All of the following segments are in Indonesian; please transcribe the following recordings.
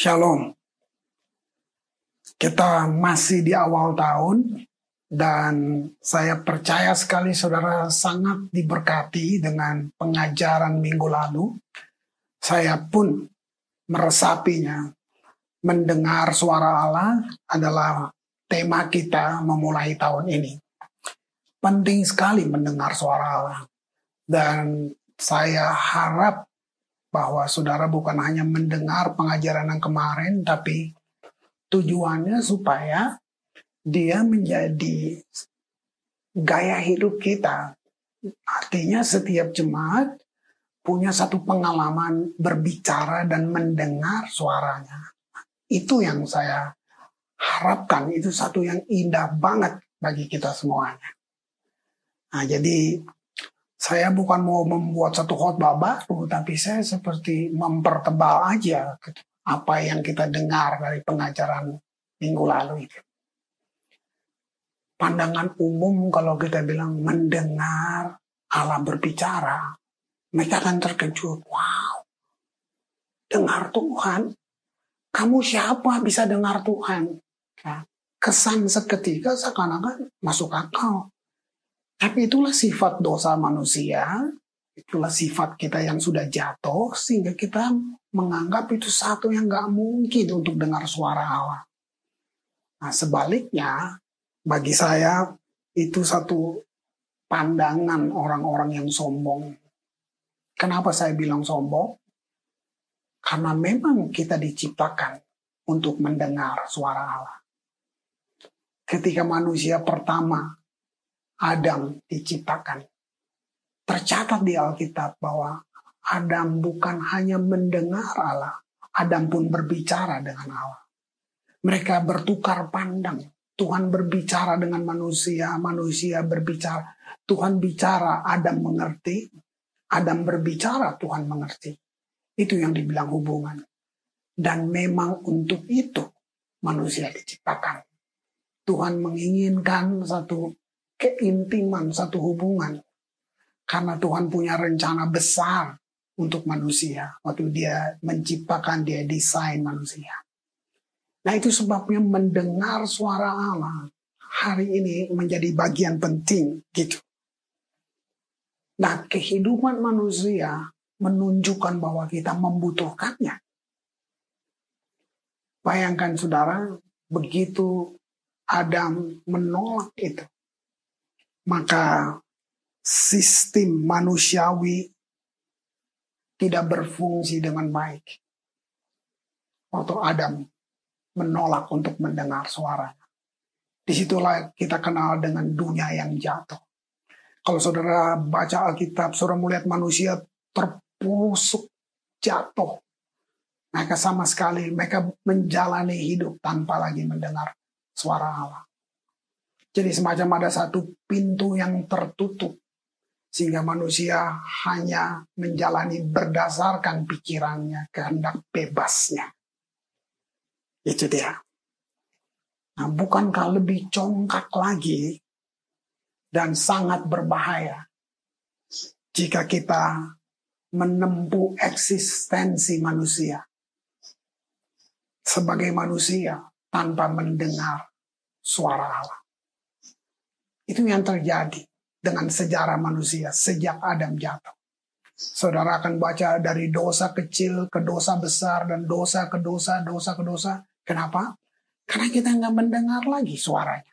Shalom. Kita masih di awal tahun dan saya percaya sekali saudara sangat diberkati dengan pengajaran minggu lalu. Saya pun meresapinya. Mendengar suara Allah adalah tema kita memulai tahun ini. Penting sekali mendengar suara Allah. Dan saya harap bahwa saudara bukan hanya mendengar pengajaran yang kemarin, tapi tujuannya supaya dia menjadi gaya hidup kita. Artinya setiap jemaat punya satu pengalaman berbicara dan mendengar suaranya. Itu yang saya harapkan, itu satu yang indah banget bagi kita semuanya. Nah, jadi saya bukan mau membuat satu khotbah baru, tapi saya seperti mempertebal aja gitu, apa yang kita dengar dari pengajaran minggu lalu itu. Pandangan umum kalau kita bilang mendengar Allah berbicara, mereka akan terkejut. Wow, dengar Tuhan. Kamu siapa bisa dengar Tuhan? Nah, kesan seketika seakan-akan masuk akal tapi itulah sifat dosa manusia, itulah sifat kita yang sudah jatuh, sehingga kita menganggap itu satu yang gak mungkin untuk dengar suara Allah. Nah sebaliknya, bagi saya itu satu pandangan orang-orang yang sombong. Kenapa saya bilang sombong? Karena memang kita diciptakan untuk mendengar suara Allah. Ketika manusia pertama Adam diciptakan. Tercatat di Alkitab bahwa Adam bukan hanya mendengar Allah, Adam pun berbicara dengan Allah. Mereka bertukar pandang. Tuhan berbicara dengan manusia, manusia berbicara. Tuhan bicara, Adam mengerti. Adam berbicara, Tuhan mengerti. Itu yang dibilang hubungan. Dan memang untuk itu manusia diciptakan. Tuhan menginginkan satu keintiman satu hubungan. Karena Tuhan punya rencana besar untuk manusia. Waktu dia menciptakan, dia desain manusia. Nah itu sebabnya mendengar suara Allah hari ini menjadi bagian penting gitu. Nah kehidupan manusia menunjukkan bahwa kita membutuhkannya. Bayangkan saudara, begitu Adam menolak itu maka sistem manusiawi tidak berfungsi dengan baik. Waktu Adam menolak untuk mendengar suara. Di situlah kita kenal dengan dunia yang jatuh. Kalau saudara baca Alkitab, saudara melihat manusia terpusuk jatuh. Mereka sama sekali, mereka menjalani hidup tanpa lagi mendengar suara Allah. Jadi semacam ada satu pintu yang tertutup. Sehingga manusia hanya menjalani berdasarkan pikirannya, kehendak bebasnya. Itu dia. Nah, bukankah lebih congkak lagi dan sangat berbahaya jika kita menempuh eksistensi manusia sebagai manusia tanpa mendengar suara Allah. Itu yang terjadi dengan sejarah manusia sejak Adam jatuh. Saudara akan baca dari dosa kecil ke dosa besar dan dosa ke dosa, dosa ke dosa. Kenapa? Karena kita nggak mendengar lagi suaranya.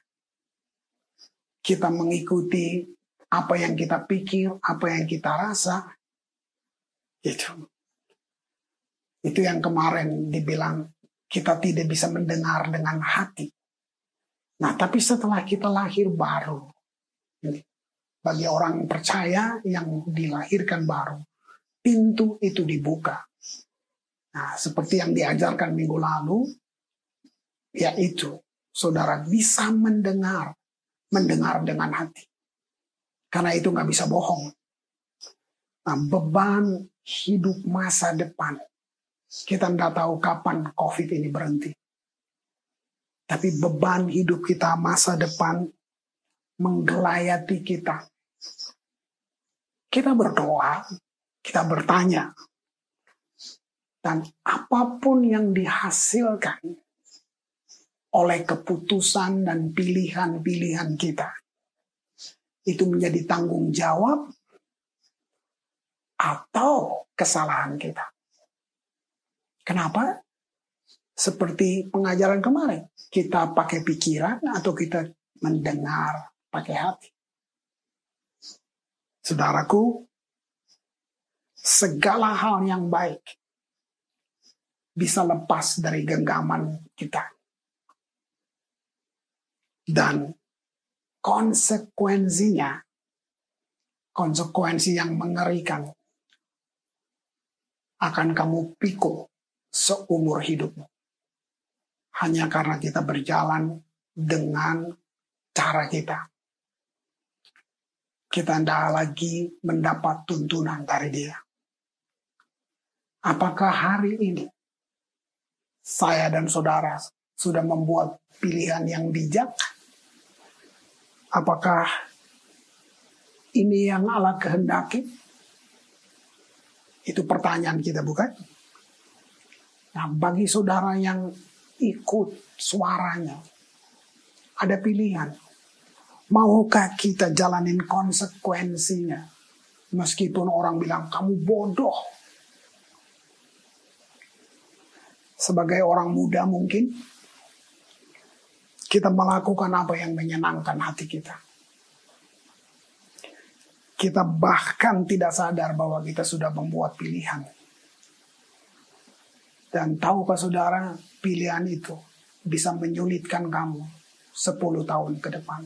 Kita mengikuti apa yang kita pikir, apa yang kita rasa. Itu. Itu yang kemarin dibilang kita tidak bisa mendengar dengan hati. Nah, tapi setelah kita lahir baru, bagi orang percaya yang dilahirkan baru, pintu itu dibuka. Nah, seperti yang diajarkan minggu lalu, yaitu saudara bisa mendengar, mendengar dengan hati. Karena itu nggak bisa bohong. Nah, beban hidup masa depan. Kita nggak tahu kapan COVID ini berhenti. Tapi beban hidup kita masa depan menggelayati kita. Kita berdoa, kita bertanya. Dan apa pun yang dihasilkan oleh keputusan dan pilihan-pilihan kita, itu menjadi tanggung jawab atau kesalahan kita. Kenapa? Seperti pengajaran kemarin, kita pakai pikiran atau kita mendengar pakai hati. Saudaraku, segala hal yang baik bisa lepas dari genggaman kita. Dan konsekuensinya, konsekuensi yang mengerikan, akan kamu pikul seumur hidupmu. Hanya karena kita berjalan dengan cara kita kita tidak lagi mendapat tuntunan dari dia. Apakah hari ini saya dan saudara sudah membuat pilihan yang bijak? Apakah ini yang Allah kehendaki? Itu pertanyaan kita bukan? Nah, bagi saudara yang ikut suaranya, ada pilihan Maukah kita jalanin konsekuensinya? Meskipun orang bilang kamu bodoh. Sebagai orang muda mungkin kita melakukan apa yang menyenangkan hati kita. Kita bahkan tidak sadar bahwa kita sudah membuat pilihan. Dan tahukah saudara, pilihan itu bisa menyulitkan kamu 10 tahun ke depan.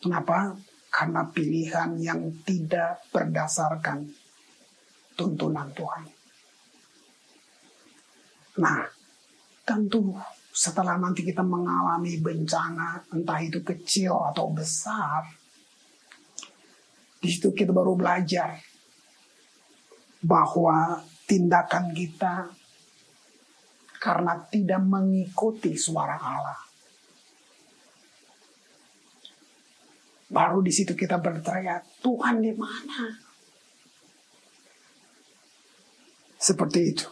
Kenapa? Karena pilihan yang tidak berdasarkan tuntunan Tuhan. Nah, tentu setelah nanti kita mengalami bencana, entah itu kecil atau besar, di situ kita baru belajar bahwa tindakan kita karena tidak mengikuti suara Allah Baru di situ kita berteriak, Tuhan di mana? Seperti itu.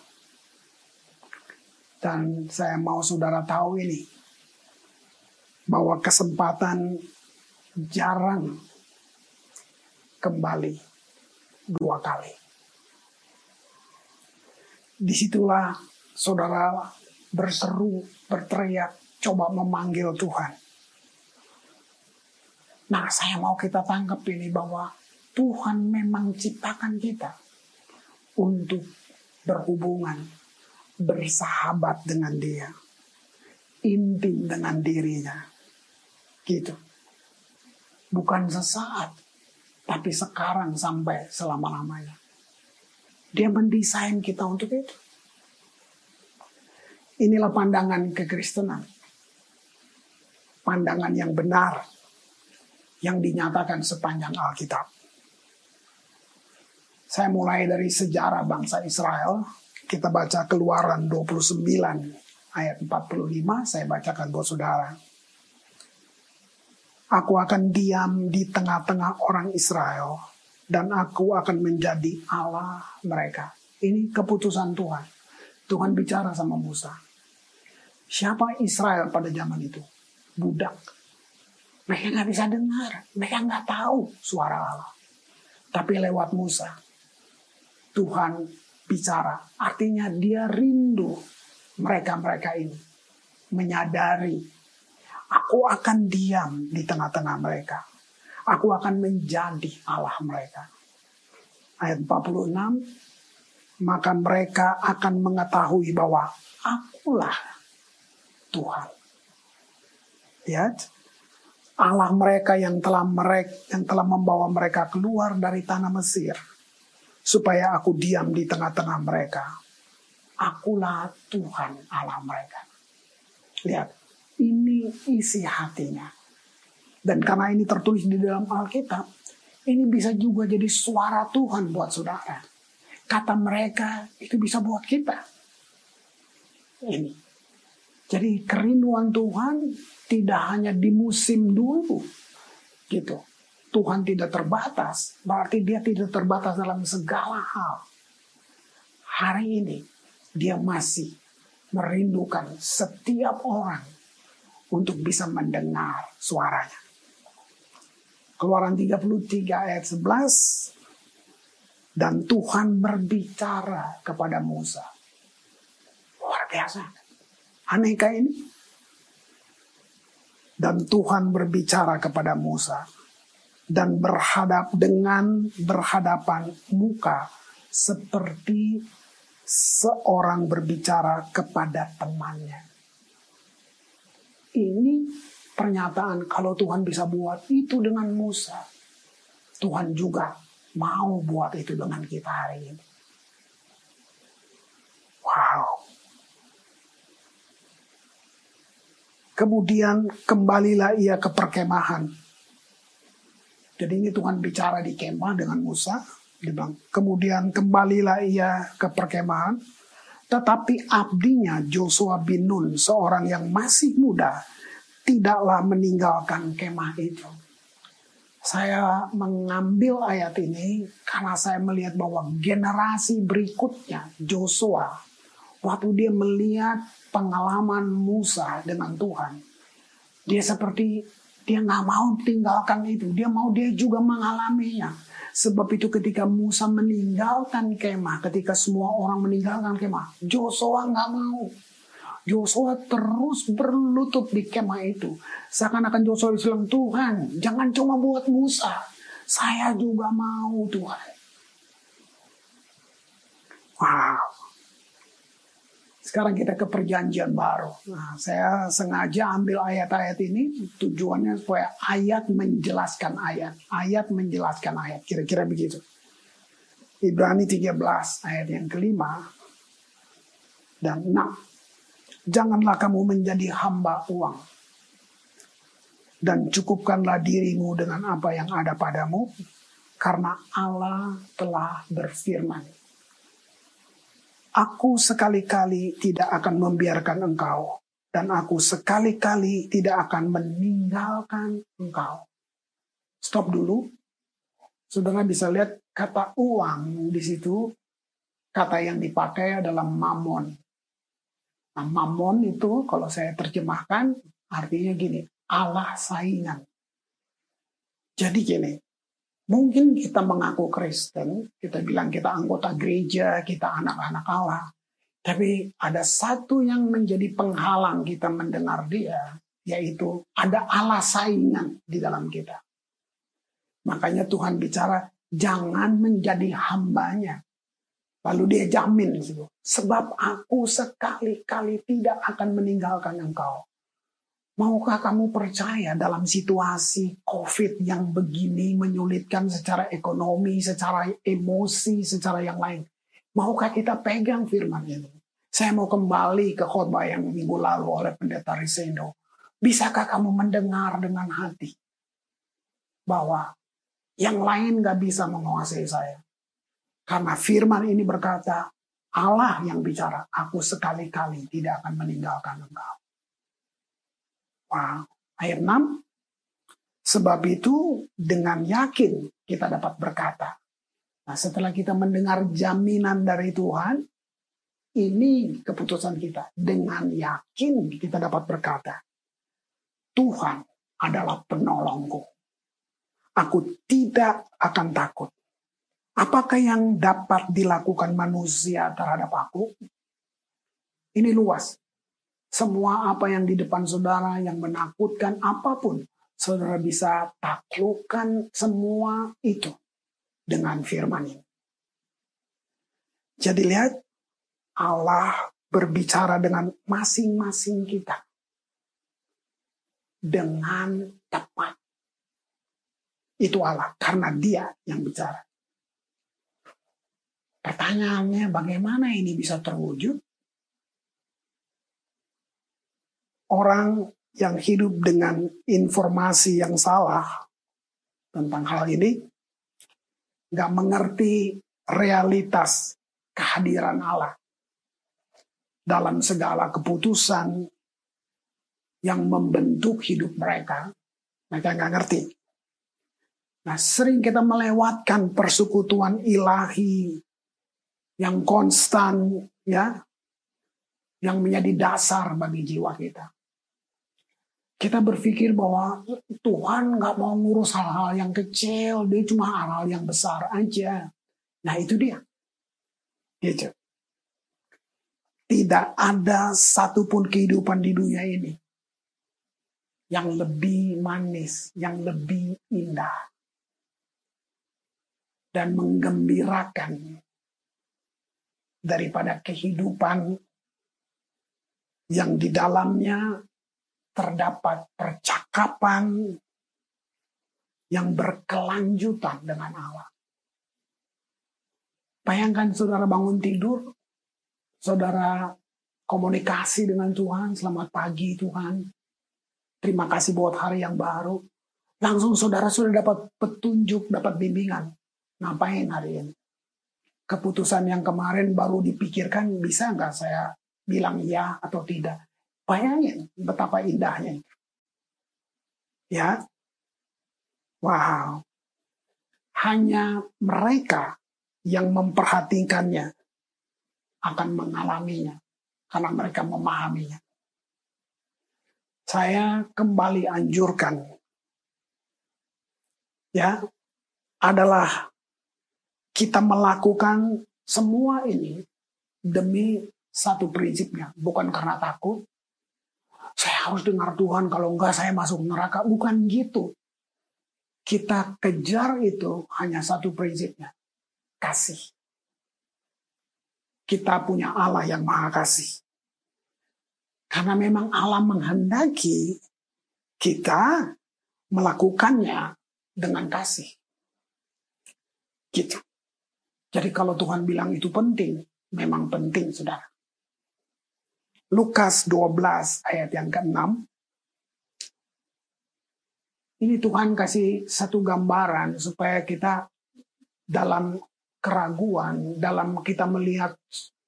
Dan saya mau saudara tahu ini, bahwa kesempatan jarang kembali dua kali. Di situlah saudara berseru, berteriak, coba memanggil Tuhan Nah, saya mau kita tangkap ini bahwa Tuhan memang ciptakan kita untuk berhubungan, bersahabat dengan Dia, intim dengan dirinya. Gitu. Bukan sesaat, tapi sekarang sampai selama-lamanya. Dia mendesain kita untuk itu. Inilah pandangan kekristenan. Pandangan yang benar yang dinyatakan sepanjang Alkitab. Saya mulai dari sejarah bangsa Israel. Kita baca keluaran 29 ayat 45. Saya bacakan buat saudara. Aku akan diam di tengah-tengah orang Israel. Dan aku akan menjadi Allah mereka. Ini keputusan Tuhan. Tuhan bicara sama Musa. Siapa Israel pada zaman itu? Budak mereka nggak bisa dengar, mereka nggak tahu suara Allah. Tapi lewat Musa, Tuhan bicara. Artinya dia rindu mereka-mereka ini. Menyadari, aku akan diam di tengah-tengah mereka. Aku akan menjadi Allah mereka. Ayat 46, maka mereka akan mengetahui bahwa akulah Tuhan. Lihat, Allah mereka yang telah mereka yang telah membawa mereka keluar dari tanah Mesir supaya aku diam di tengah-tengah mereka. Akulah Tuhan Allah mereka. Lihat, ini isi hatinya. Dan karena ini tertulis di dalam Alkitab, ini bisa juga jadi suara Tuhan buat saudara. Kata mereka itu bisa buat kita. Ini. Jadi kerinduan Tuhan tidak hanya di musim dulu gitu Tuhan tidak terbatas berarti dia tidak terbatas dalam segala hal hari ini dia masih merindukan setiap orang untuk bisa mendengar suaranya. Keluaran 33 ayat 11 dan Tuhan berbicara kepada Musa. Luar biasa. Anehkah ini? Dan Tuhan berbicara kepada Musa dan berhadap dengan berhadapan muka seperti seorang berbicara kepada temannya. Ini pernyataan kalau Tuhan bisa buat itu dengan Musa. Tuhan juga mau buat itu dengan kita hari ini. Wow. Kemudian kembalilah ia ke perkemahan jadi ini Tuhan bicara di kemah dengan Musa. Dia bilang, kemudian kembalilah ia ke perkemahan. Tetapi abdinya Joshua bin Nun, seorang yang masih muda, tidaklah meninggalkan kemah itu. Saya mengambil ayat ini karena saya melihat bahwa generasi berikutnya Joshua, waktu dia melihat pengalaman Musa dengan Tuhan, dia seperti dia nggak mau tinggalkan itu. Dia mau dia juga mengalaminya. Sebab itu ketika Musa meninggalkan kemah, ketika semua orang meninggalkan kemah, Joshua nggak mau. Joshua terus berlutut di kemah itu. Seakan-akan Joshua bilang, Tuhan, jangan cuma buat Musa. Saya juga mau Tuhan. Wow. Sekarang kita ke perjanjian baru. Nah, saya sengaja ambil ayat-ayat ini tujuannya supaya ayat menjelaskan ayat. Ayat menjelaskan ayat. Kira-kira begitu. Ibrani 13 ayat yang kelima dan enam. Janganlah kamu menjadi hamba uang. Dan cukupkanlah dirimu dengan apa yang ada padamu. Karena Allah telah berfirman Aku sekali-kali tidak akan membiarkan engkau, dan aku sekali-kali tidak akan meninggalkan engkau. Stop dulu. Saudara bisa lihat kata uang di situ, kata yang dipakai adalah mamon. Nah, mamon itu kalau saya terjemahkan artinya gini, Allah saingan. Jadi gini, Mungkin kita mengaku Kristen, kita bilang kita anggota gereja, kita anak-anak Allah. Tapi ada satu yang menjadi penghalang kita mendengar dia, yaitu ada Allah saingan di dalam kita. Makanya Tuhan bicara, jangan menjadi hambanya. Lalu dia jamin, sebab aku sekali-kali tidak akan meninggalkan engkau. Maukah kamu percaya dalam situasi COVID yang begini menyulitkan secara ekonomi, secara emosi, secara yang lain? Maukah kita pegang firman ini? Saya mau kembali ke khotbah yang minggu lalu oleh pendeta Risendo. Bisakah kamu mendengar dengan hati bahwa yang lain gak bisa menguasai saya? Karena firman ini berkata, Allah yang bicara, aku sekali-kali tidak akan meninggalkan engkau. Wow. Ayat 6. Sebab itu dengan yakin kita dapat berkata. Nah setelah kita mendengar jaminan dari Tuhan, ini keputusan kita. Dengan yakin kita dapat berkata, Tuhan adalah penolongku. Aku tidak akan takut. Apakah yang dapat dilakukan manusia terhadap aku? Ini luas. Semua apa yang di depan saudara yang menakutkan apa pun, saudara bisa taklukkan semua itu dengan firman ini. Jadi lihat, Allah berbicara dengan masing-masing kita. Dengan tepat. Itu Allah, karena dia yang bicara. Pertanyaannya bagaimana ini bisa terwujud? orang yang hidup dengan informasi yang salah tentang hal ini nggak mengerti realitas kehadiran Allah dalam segala keputusan yang membentuk hidup mereka. Mereka nggak ngerti. Nah, sering kita melewatkan persekutuan ilahi yang konstan, ya, yang menjadi dasar bagi jiwa kita. Kita berpikir bahwa Tuhan nggak mau ngurus hal-hal yang kecil, dia cuma hal-hal yang besar aja. Nah itu dia. Gitu. Tidak ada satupun kehidupan di dunia ini yang lebih manis, yang lebih indah, dan menggembirakan daripada kehidupan yang di dalamnya terdapat percakapan yang berkelanjutan dengan Allah. Bayangkan saudara bangun tidur, saudara komunikasi dengan Tuhan, selamat pagi Tuhan, terima kasih buat hari yang baru. Langsung saudara sudah dapat petunjuk, dapat bimbingan. Ngapain hari ini? Keputusan yang kemarin baru dipikirkan, bisa nggak saya bilang ya atau tidak. Bayangin betapa indahnya. Ya. Wow. Hanya mereka yang memperhatikannya akan mengalaminya karena mereka memahaminya. Saya kembali anjurkan ya adalah kita melakukan semua ini demi satu prinsipnya, bukan karena takut. Saya harus dengar Tuhan, kalau enggak saya masuk neraka. Bukan gitu. Kita kejar itu hanya satu prinsipnya. Kasih. Kita punya Allah yang maha kasih. Karena memang Allah menghendaki kita melakukannya dengan kasih. Gitu. Jadi kalau Tuhan bilang itu penting, memang penting, saudara. Lukas 12 ayat yang ke-6. Ini Tuhan kasih satu gambaran supaya kita dalam keraguan, dalam kita melihat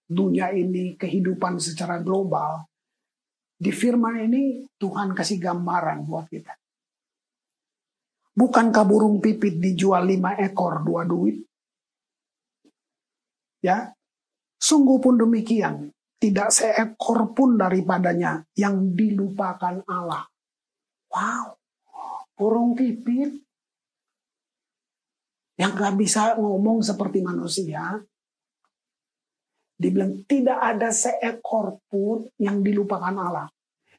dunia ini, kehidupan secara global. Di firman ini Tuhan kasih gambaran buat kita. Bukankah burung pipit dijual lima ekor dua duit? Ya, sungguh pun demikian tidak seekor pun daripadanya yang dilupakan Allah. Wow, burung pipit yang gak bisa ngomong seperti manusia. Dibilang tidak ada seekor pun yang dilupakan Allah.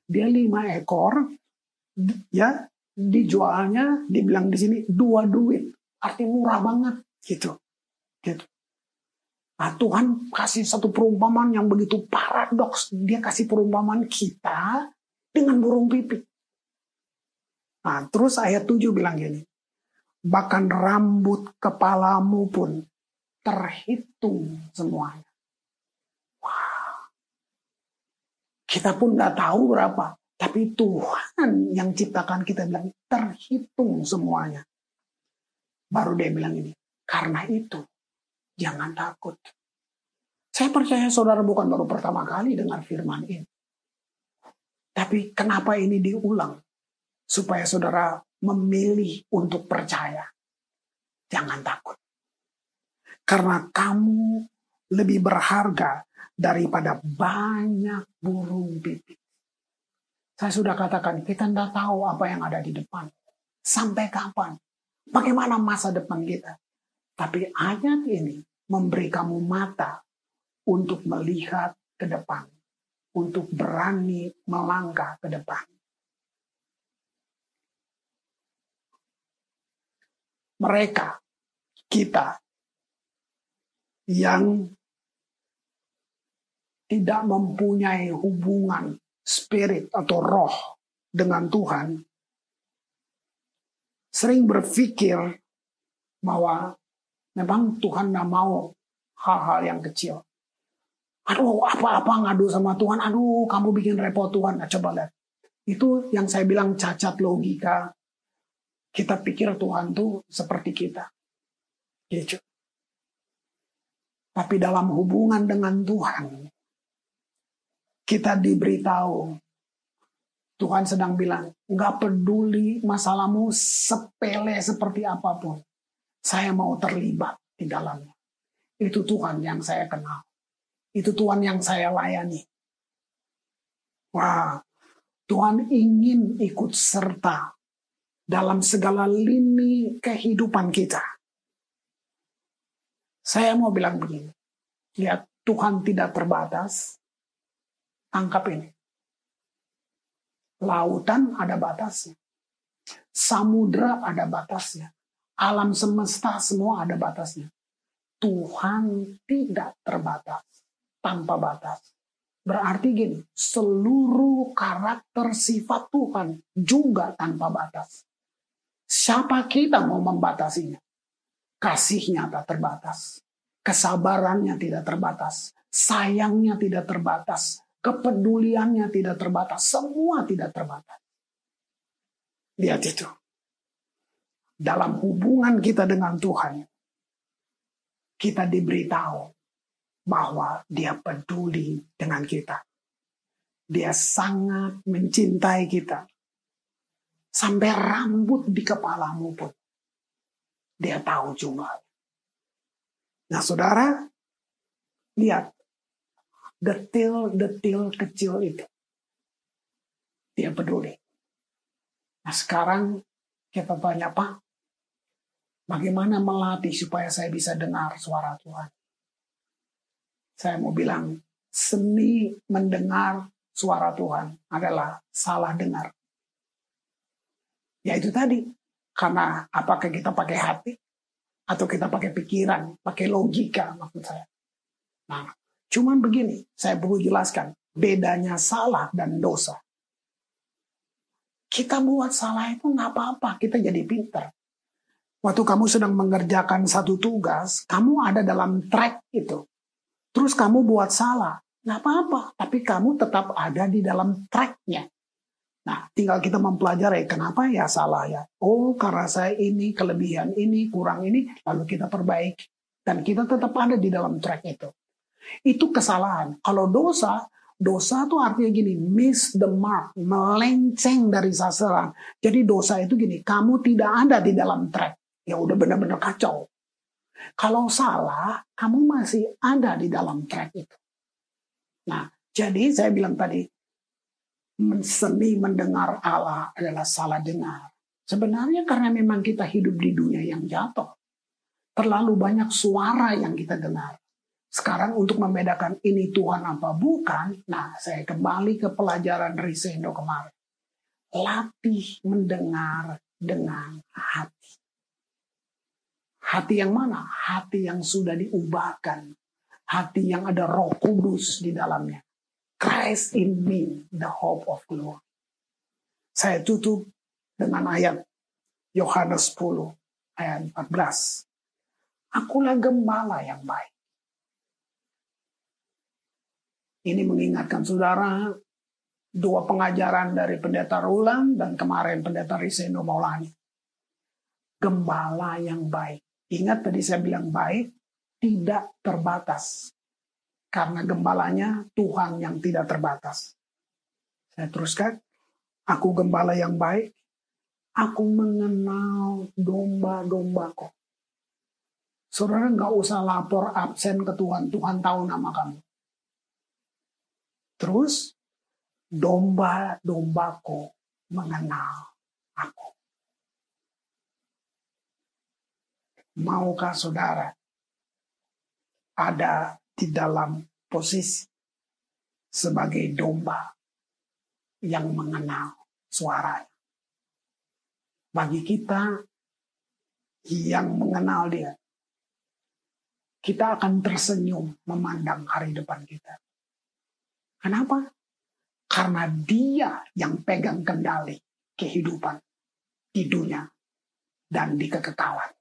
Dia lima ekor, ya dijualnya, dibilang di sini dua duit, arti murah banget gitu. Gitu. Nah, Tuhan kasih satu perumpamaan yang begitu paradoks. Dia kasih perumpamaan kita dengan burung pipit. Nah, terus ayat 7 bilang gini. Bahkan rambut kepalamu pun terhitung semuanya. Wow. Kita pun nggak tahu berapa. Tapi Tuhan yang ciptakan kita bilang terhitung semuanya. Baru dia bilang ini. Karena itu Jangan takut. Saya percaya saudara bukan baru pertama kali dengar firman ini. Tapi kenapa ini diulang? Supaya saudara memilih untuk percaya. Jangan takut. Karena kamu lebih berharga daripada banyak burung pipit. Saya sudah katakan, kita tidak tahu apa yang ada di depan. Sampai kapan? Bagaimana masa depan kita? Tapi ayat ini memberi kamu mata untuk melihat ke depan, untuk berani melangkah ke depan. Mereka, kita yang tidak mempunyai hubungan spirit atau roh dengan Tuhan, sering berpikir bahwa Memang Tuhan nggak mau hal-hal yang kecil. Aduh, apa-apa ngadu sama Tuhan. Aduh, kamu bikin repot Tuhan. Nah, coba lihat. Itu yang saya bilang cacat logika. Kita pikir Tuhan tuh seperti kita. Gitu. Tapi dalam hubungan dengan Tuhan, kita diberitahu Tuhan sedang bilang, nggak peduli masalahmu sepele seperti apa pun. Saya mau terlibat di dalamnya. Itu Tuhan yang saya kenal. Itu Tuhan yang saya layani. Wah, Tuhan ingin ikut serta dalam segala lini kehidupan kita. Saya mau bilang begini. Lihat, Tuhan tidak terbatas. Tangkap ini. Lautan ada batasnya. Samudra ada batasnya. Alam semesta semua ada batasnya. Tuhan tidak terbatas, tanpa batas. Berarti gini, seluruh karakter sifat Tuhan juga tanpa batas. Siapa kita mau membatasinya? Kasihnya tak terbatas. Kesabarannya tidak terbatas. Sayangnya tidak terbatas. Kepeduliannya tidak terbatas. Semua tidak terbatas. Lihat itu. Dalam hubungan kita dengan Tuhan, kita diberitahu bahwa dia peduli dengan kita. Dia sangat mencintai kita. Sampai rambut di kepalamu pun. Dia tahu jumlah. Nah saudara, lihat. Detil-detil kecil itu. Dia peduli. Nah sekarang kita tanya Pak, Bagaimana melatih supaya saya bisa dengar suara Tuhan? Saya mau bilang, seni mendengar suara Tuhan adalah salah dengar. Ya itu tadi, karena apakah kita pakai hati atau kita pakai pikiran, pakai logika maksud saya. Nah, cuman begini, saya perlu jelaskan bedanya salah dan dosa. Kita buat salah itu nggak apa-apa, kita jadi pinter. Waktu kamu sedang mengerjakan satu tugas, kamu ada dalam track itu. Terus kamu buat salah, nggak apa-apa. Tapi kamu tetap ada di dalam tracknya. Nah, tinggal kita mempelajari kenapa ya salah ya. Oh, karena saya ini, kelebihan ini, kurang ini, lalu kita perbaiki. Dan kita tetap ada di dalam track itu. Itu kesalahan. Kalau dosa, dosa itu artinya gini, miss the mark, melenceng dari sasaran. Jadi dosa itu gini, kamu tidak ada di dalam track ya udah benar-benar kacau. Kalau salah, kamu masih ada di dalam track itu. Nah, jadi saya bilang tadi, seni mendengar Allah adalah salah dengar. Sebenarnya karena memang kita hidup di dunia yang jatuh. Terlalu banyak suara yang kita dengar. Sekarang untuk membedakan ini Tuhan apa bukan, nah saya kembali ke pelajaran Risendo kemarin. Latih mendengar dengan hati. Hati yang mana? Hati yang sudah diubahkan. Hati yang ada roh kudus di dalamnya. Christ in me, the hope of glory. Saya tutup dengan ayat Yohanes 10 ayat 14. Akulah gembala yang baik. Ini mengingatkan saudara dua pengajaran dari pendeta Rulang dan kemarin pendeta Riseno Maulani. Gembala yang baik. Ingat tadi saya bilang baik, tidak terbatas. Karena gembalanya Tuhan yang tidak terbatas. Saya teruskan, aku gembala yang baik, aku mengenal domba-dombaku. Saudara nggak usah lapor absen ke Tuhan, Tuhan tahu nama kamu. Terus, domba-dombaku mengenal aku. Maukah saudara ada di dalam posisi sebagai domba yang mengenal suaranya? Bagi kita yang mengenal dia, kita akan tersenyum memandang hari depan kita. Kenapa? Karena dia yang pegang kendali kehidupan di dunia dan di kekekalan.